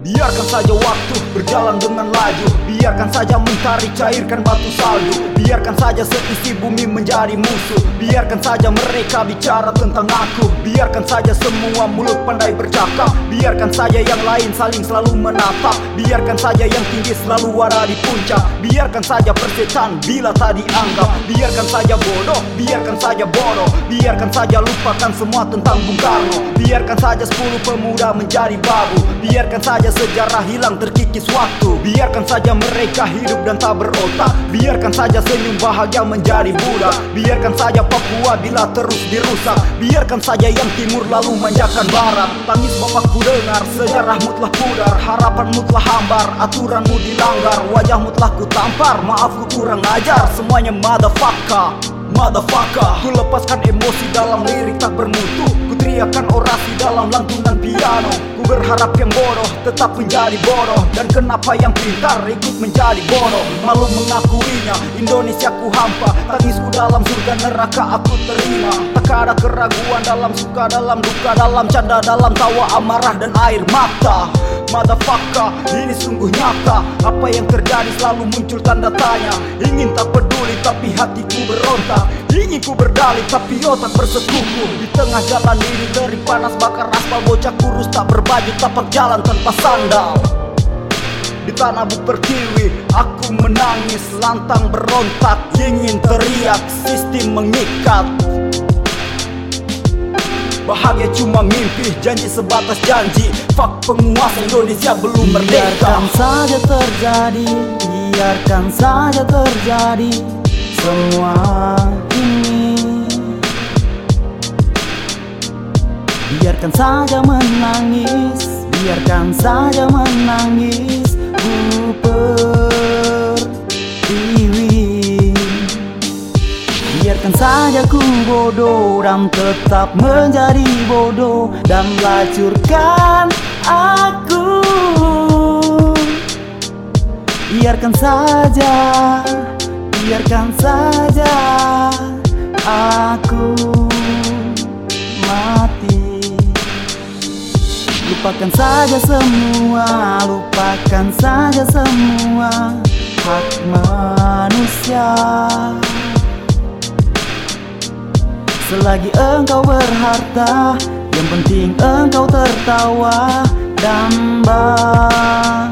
Biarkan saja waktu berjalan dengan laju Biarkan saja mentari cairkan batu salju Biarkan saja seisi bumi menjadi musuh Biarkan saja mereka bicara tentang aku Biarkan saja semua mulut pandai bercakap Biarkan saja yang lain saling selalu menatap Biarkan saja yang tinggi selalu ada di puncak Biarkan saja persetan bila tak dianggap Biarkan saja bodoh, biarkan saja bodoh Biarkan saja lupakan semua tentang Bung Karno Biarkan saja sepuluh pemuda menjadi babu Biarkan saja sejarah hilang terkikis waktu. Biarkan saja mereka hidup dan tak berotak. Biarkan saja senyum bahagia menjadi budak. Biarkan saja Papua bila terus dirusak. Biarkan saja yang timur lalu manjakan barat. Tangis bapakku dengar sejarahmu telah pudar. Harapanmu telah hambar, aturanmu dilanggar. Wajahmu telah ku tampar, maaf ku kurang ajar. Semuanya motherfucker Motherfucker. Ku lepaskan emosi dalam lirik tak bermutu teriakan orasi dalam lantunan piano. Ku berharap yang bodoh tetap menjadi bodoh. Dan kenapa yang pintar ikut menjadi bodoh? Malu mengakuinya Indonesia ku hampa. Tangisku dalam surga neraka aku terima. Tak ada keraguan dalam suka dalam duka Dalam canda dalam tawa amarah dan air mata. Motherfucker, ini sungguh nyata. Apa yang terjadi selalu muncul tanda tanya. Ingin tak peduli tapi hatiku berontak Ingin ku berdalih tapi otak bersekuku Di tengah jalan ini dari panas bakar aspal Bocah kurus tak berbaju tapak jalan tanpa sandal. Di tanah buk pertiwi Aku menangis lantang berontak Ingin teriak sistem mengikat. Bahagia cuma mimpi, janji sebatas janji. Fuck penguasa Indonesia belum merdeka. Biarkan saja terjadi, biarkan saja terjadi Semua Biarkan saja menangis, biarkan saja menangis Ku pertiwi. Biarkan saja ku bodoh dan tetap menjadi bodoh Dan lacurkan aku. Biarkan saja, biarkan saja aku Lupakan saja semua, lupakan saja semua Hak manusia. Selagi engkau berharta Yang penting engkau tertawa Dan bahagia